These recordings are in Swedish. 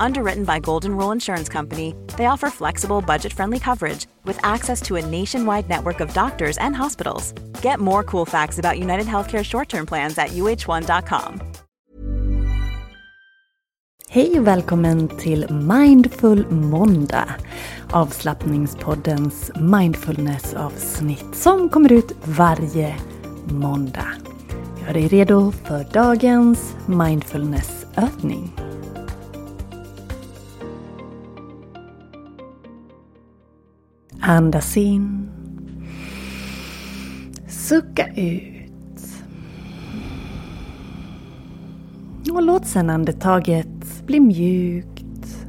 Underwritten by Golden Rule Insurance Company, they offer flexible, budget-friendly coverage with access to a nationwide network of doctors and hospitals. Get more cool facts about United Healthcare short-term plans at uh1.com. Hej och välkommen till Mindful Måndag. Avslappningspoddens mindfulness-avsnitt som kommer ut varje måndag. Gör dig redo för dagens mindfulnessövning. Andas in. Sucka ut. Och låt sedan andetaget bli mjukt.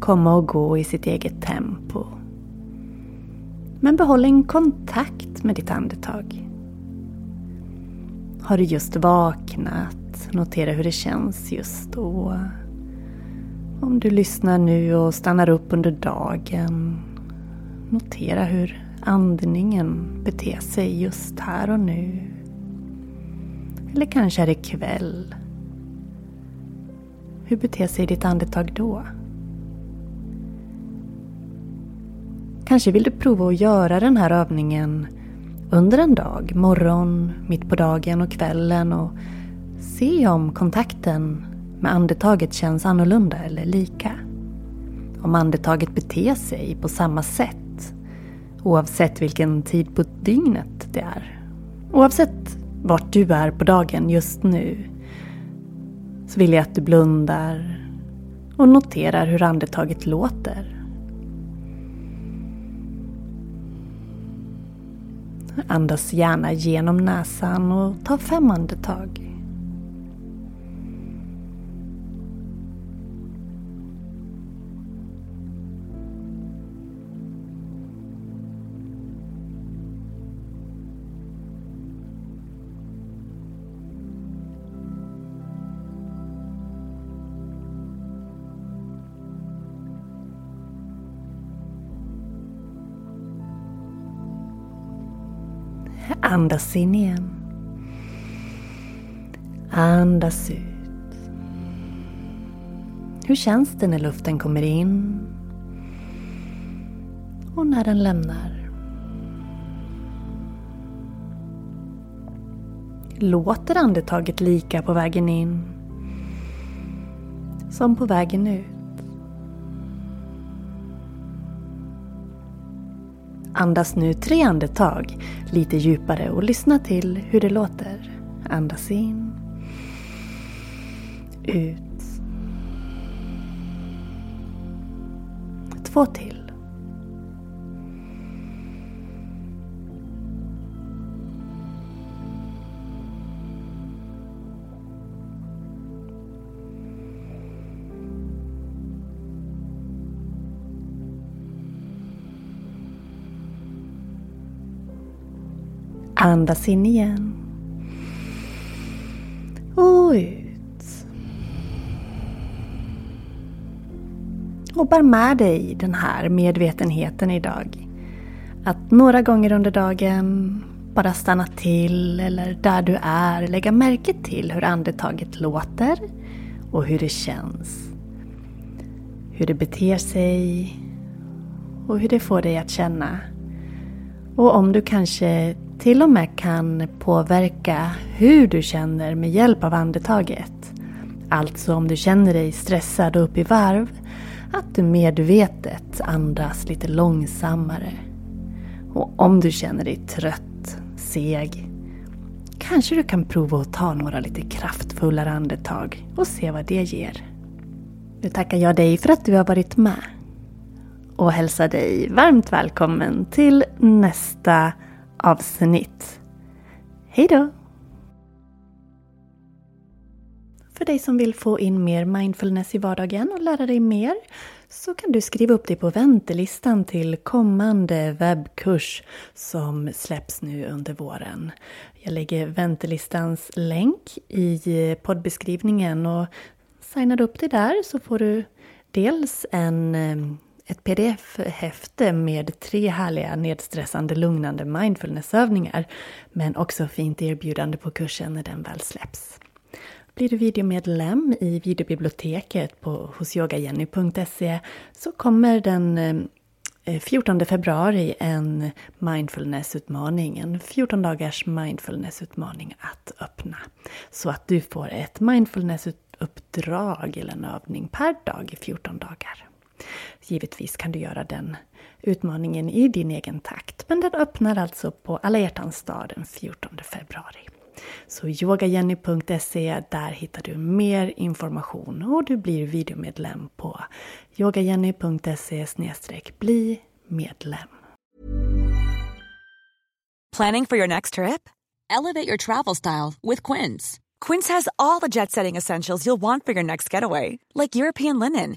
Komma och gå i sitt eget tempo. Men behåll en kontakt med ditt andetag. Har du just vaknat, notera hur det känns just då. Om du lyssnar nu och stannar upp under dagen, Notera hur andningen beter sig just här och nu. Eller kanske är det kväll. Hur beter sig ditt andetag då? Kanske vill du prova att göra den här övningen under en dag, morgon, mitt på dagen och kvällen och se om kontakten med andetaget känns annorlunda eller lika. Om andetaget beter sig på samma sätt Oavsett vilken tid på dygnet det är. Oavsett vart du är på dagen just nu. Så vill jag att du blundar och noterar hur andetaget låter. Andas gärna genom näsan och ta fem andetag. Andas in igen. Andas ut. Hur känns det när luften kommer in? Och när den lämnar? Låter andetaget lika på vägen in som på vägen ut? Andas nu tre andetag lite djupare och lyssna till hur det låter. Andas in. Ut. Två till. Andas in igen. Och ut. Och bär med dig den här medvetenheten idag. Att några gånger under dagen bara stanna till eller där du är lägga märke till hur andetaget låter och hur det känns. hur det beter sig och hur det får dig att känna. Och om du kanske till och med kan påverka hur du känner med hjälp av andetaget. Alltså om du känner dig stressad och upp i varv, att du medvetet andas lite långsammare. Och om du känner dig trött, seg, kanske du kan prova att ta några lite kraftfullare andetag och se vad det ger. Nu tackar jag dig för att du har varit med och hälsar dig varmt välkommen till nästa avsnitt. Hej då! För dig som vill få in mer mindfulness i vardagen och lära dig mer så kan du skriva upp dig på väntelistan till kommande webbkurs som släpps nu under våren. Jag lägger väntelistans länk i poddbeskrivningen och signar upp dig där så får du dels en eh, ett pdf-häfte med tre härliga nedstressande lugnande mindfulnessövningar men också fint erbjudande på kursen när den väl släpps. Blir du videomedlem i videobiblioteket på hosyogajenny.se så kommer den eh, 14 februari en mindfulnessutmaning, en 14 dagars mindfulnessutmaning att öppna. Så att du får ett mindfulnessuppdrag eller en övning per dag i 14 dagar. Givetvis kan du göra den utmaningen i din egen takt, men den öppnar alltså på alla hjärtans dag den 14 februari. Så yogajenny.se, där hittar du mer information och du blir videomedlem på yogajenny.se bli medlem. Planning for your next trip? Elevate your travel style with Quince. Quince has all the jet setting essentials you'll want for your next getaway, like European linen